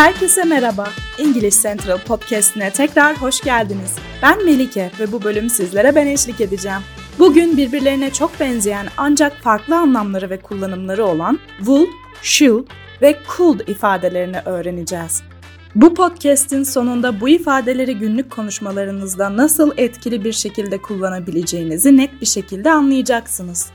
Herkese merhaba. English Central Podcast'ine tekrar hoş geldiniz. Ben Melike ve bu bölüm sizlere ben eşlik edeceğim. Bugün birbirlerine çok benzeyen ancak farklı anlamları ve kullanımları olan would, should ve could ifadelerini öğreneceğiz. Bu podcast'in sonunda bu ifadeleri günlük konuşmalarınızda nasıl etkili bir şekilde kullanabileceğinizi net bir şekilde anlayacaksınız.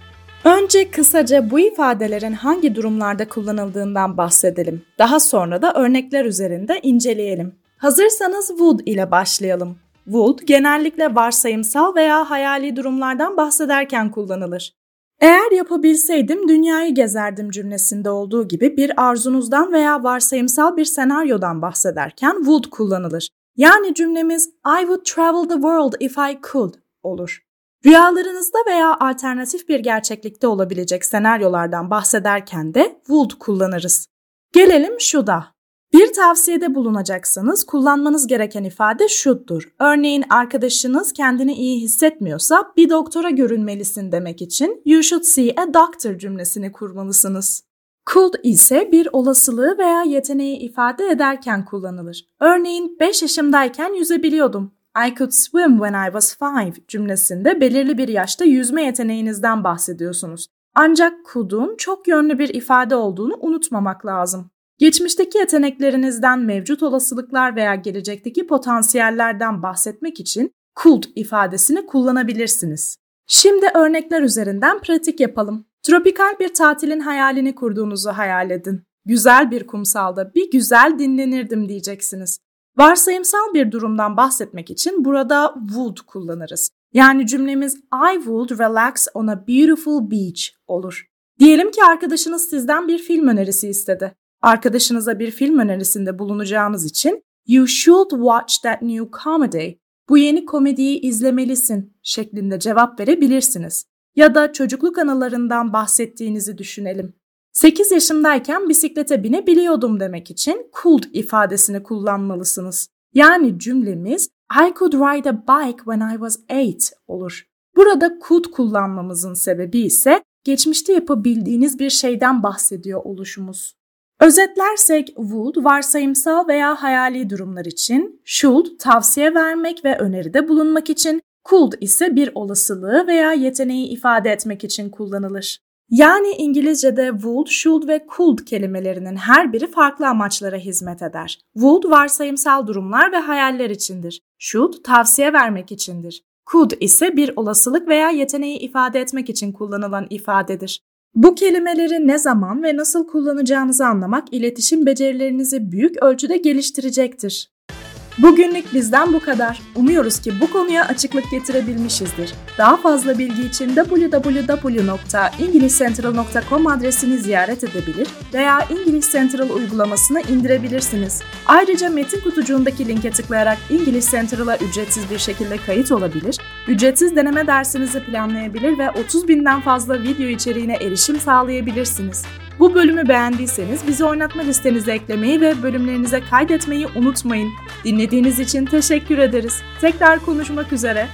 Önce kısaca bu ifadelerin hangi durumlarda kullanıldığından bahsedelim. Daha sonra da örnekler üzerinde inceleyelim. Hazırsanız would ile başlayalım. Would genellikle varsayımsal veya hayali durumlardan bahsederken kullanılır. Eğer yapabilseydim dünyayı gezerdim cümlesinde olduğu gibi bir arzunuzdan veya varsayımsal bir senaryodan bahsederken would kullanılır. Yani cümlemiz I would travel the world if I could olur. Rüyalarınızda veya alternatif bir gerçeklikte olabilecek senaryolardan bahsederken de would kullanırız. Gelelim şuda. Bir tavsiyede bulunacaksanız kullanmanız gereken ifade should'dur. Örneğin arkadaşınız kendini iyi hissetmiyorsa bir doktora görünmelisin demek için you should see a doctor cümlesini kurmalısınız. Could ise bir olasılığı veya yeteneği ifade ederken kullanılır. Örneğin 5 yaşımdayken yüzebiliyordum. I could swim when I was five cümlesinde belirli bir yaşta yüzme yeteneğinizden bahsediyorsunuz. Ancak could'un çok yönlü bir ifade olduğunu unutmamak lazım. Geçmişteki yeteneklerinizden mevcut olasılıklar veya gelecekteki potansiyellerden bahsetmek için could ifadesini kullanabilirsiniz. Şimdi örnekler üzerinden pratik yapalım. Tropikal bir tatilin hayalini kurduğunuzu hayal edin. Güzel bir kumsalda bir güzel dinlenirdim diyeceksiniz. Varsayımsal bir durumdan bahsetmek için burada would kullanırız. Yani cümlemiz I would relax on a beautiful beach olur. Diyelim ki arkadaşınız sizden bir film önerisi istedi. Arkadaşınıza bir film önerisinde bulunacağınız için You should watch that new comedy. Bu yeni komediyi izlemelisin şeklinde cevap verebilirsiniz. Ya da çocukluk anılarından bahsettiğinizi düşünelim. 8 yaşımdayken bisiklete binebiliyordum demek için could ifadesini kullanmalısınız. Yani cümlemiz I could ride a bike when I was 8 olur. Burada could kullanmamızın sebebi ise geçmişte yapabildiğiniz bir şeyden bahsediyor oluşumuz. Özetlersek would varsayımsal veya hayali durumlar için, should tavsiye vermek ve öneride bulunmak için, could ise bir olasılığı veya yeteneği ifade etmek için kullanılır. Yani İngilizce'de would, should ve could kelimelerinin her biri farklı amaçlara hizmet eder. Would varsayımsal durumlar ve hayaller içindir. Should tavsiye vermek içindir. Could ise bir olasılık veya yeteneği ifade etmek için kullanılan ifadedir. Bu kelimeleri ne zaman ve nasıl kullanacağınızı anlamak iletişim becerilerinizi büyük ölçüde geliştirecektir. Bugünlük bizden bu kadar. Umuyoruz ki bu konuya açıklık getirebilmişizdir. Daha fazla bilgi için www.englishcentral.com adresini ziyaret edebilir veya English Central uygulamasını indirebilirsiniz. Ayrıca metin kutucuğundaki linke tıklayarak English Central'a ücretsiz bir şekilde kayıt olabilir, ücretsiz deneme dersinizi planlayabilir ve 30 binden fazla video içeriğine erişim sağlayabilirsiniz. Bu bölümü beğendiyseniz bizi oynatma listenize eklemeyi ve bölümlerinize kaydetmeyi unutmayın. Dinlediğiniz için teşekkür ederiz. Tekrar konuşmak üzere.